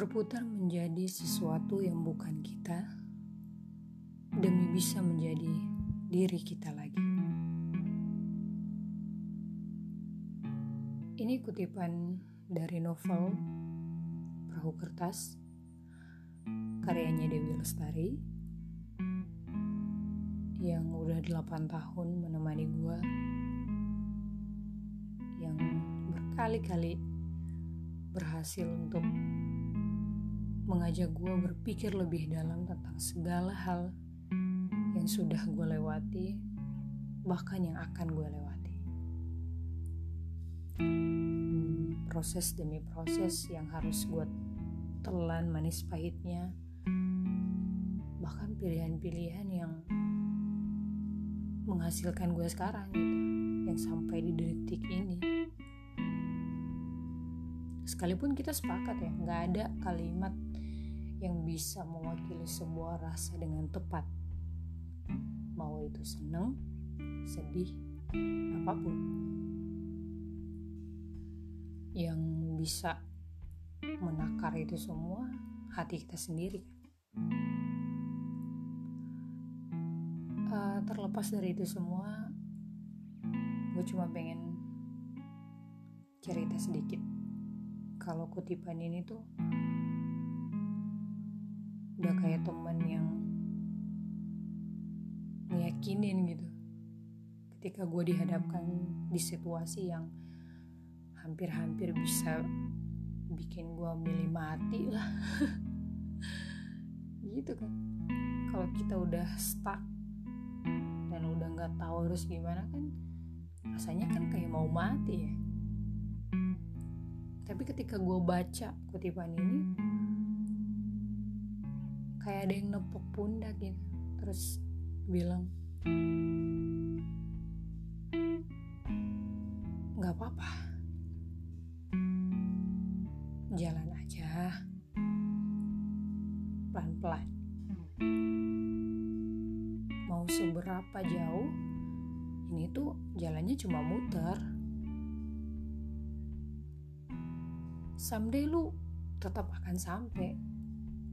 berputar menjadi sesuatu yang bukan kita demi bisa menjadi diri kita lagi. Ini kutipan dari novel Perahu Kertas karyanya Dewi Lestari yang udah 8 tahun menemani gue yang berkali-kali berhasil untuk mengajak gue berpikir lebih dalam tentang segala hal yang sudah gue lewati, bahkan yang akan gue lewati. Hmm, proses demi proses yang harus gue telan manis pahitnya, bahkan pilihan-pilihan yang menghasilkan gue sekarang gitu, yang sampai di detik ini sekalipun kita sepakat ya nggak ada kalimat yang bisa mewakili sebuah rasa dengan tepat. Mau itu seneng, sedih, apa pun. Yang bisa menakar itu semua hati kita sendiri Uh, terlepas dari itu semua, gue cuma pengen cerita sedikit. Kalau kutipan ini tuh kayak temen yang ngeyakinin gitu. Ketika gue dihadapkan di situasi yang hampir-hampir bisa bikin gue milih mati lah. Gitu kan. Kalau kita udah stuck dan udah nggak tahu harus gimana kan rasanya kan kayak mau mati ya. Tapi ketika gue baca kutipan ini kayak ada yang nepuk pundak gitu. Terus bilang nggak apa-apa. Jalan aja. Pelan-pelan. Mau seberapa jauh ini tuh jalannya cuma muter. Someday lu tetap akan sampai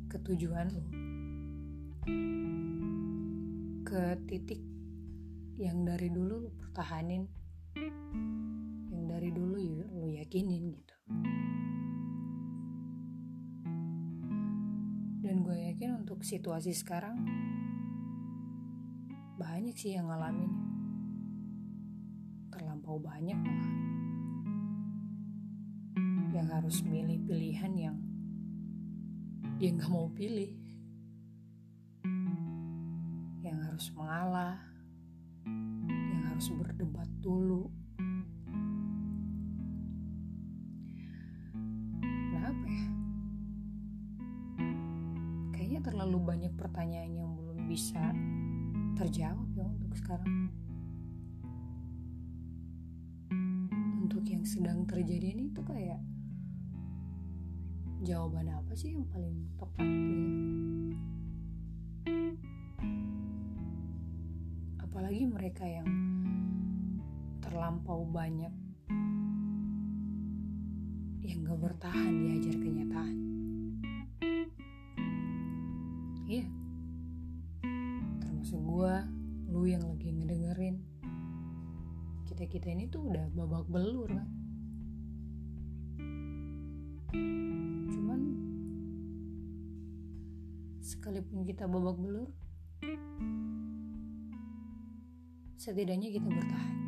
ke tujuan lu ke titik yang dari dulu lu pertahanin yang dari dulu lu yakinin gitu. Dan gue yakin untuk situasi sekarang banyak sih yang ngalamin. Terlampau banyak malah. Yang harus milih pilihan yang dia nggak mau pilih. Yang harus mengalah. Yang harus berdebat dulu. Kenapa ya? Kayaknya terlalu banyak pertanyaan yang belum bisa terjawab ya untuk sekarang. Untuk yang sedang terjadi ini jawaban apa sih yang paling tepat gitu? Apalagi mereka yang terlampau banyak yang gak bertahan diajar kenyataan. Iya. Termasuk gue lu yang lagi ngedengerin. Kita kita ini tuh udah babak belur kan sekalipun kita babak belur, setidaknya kita bertahan.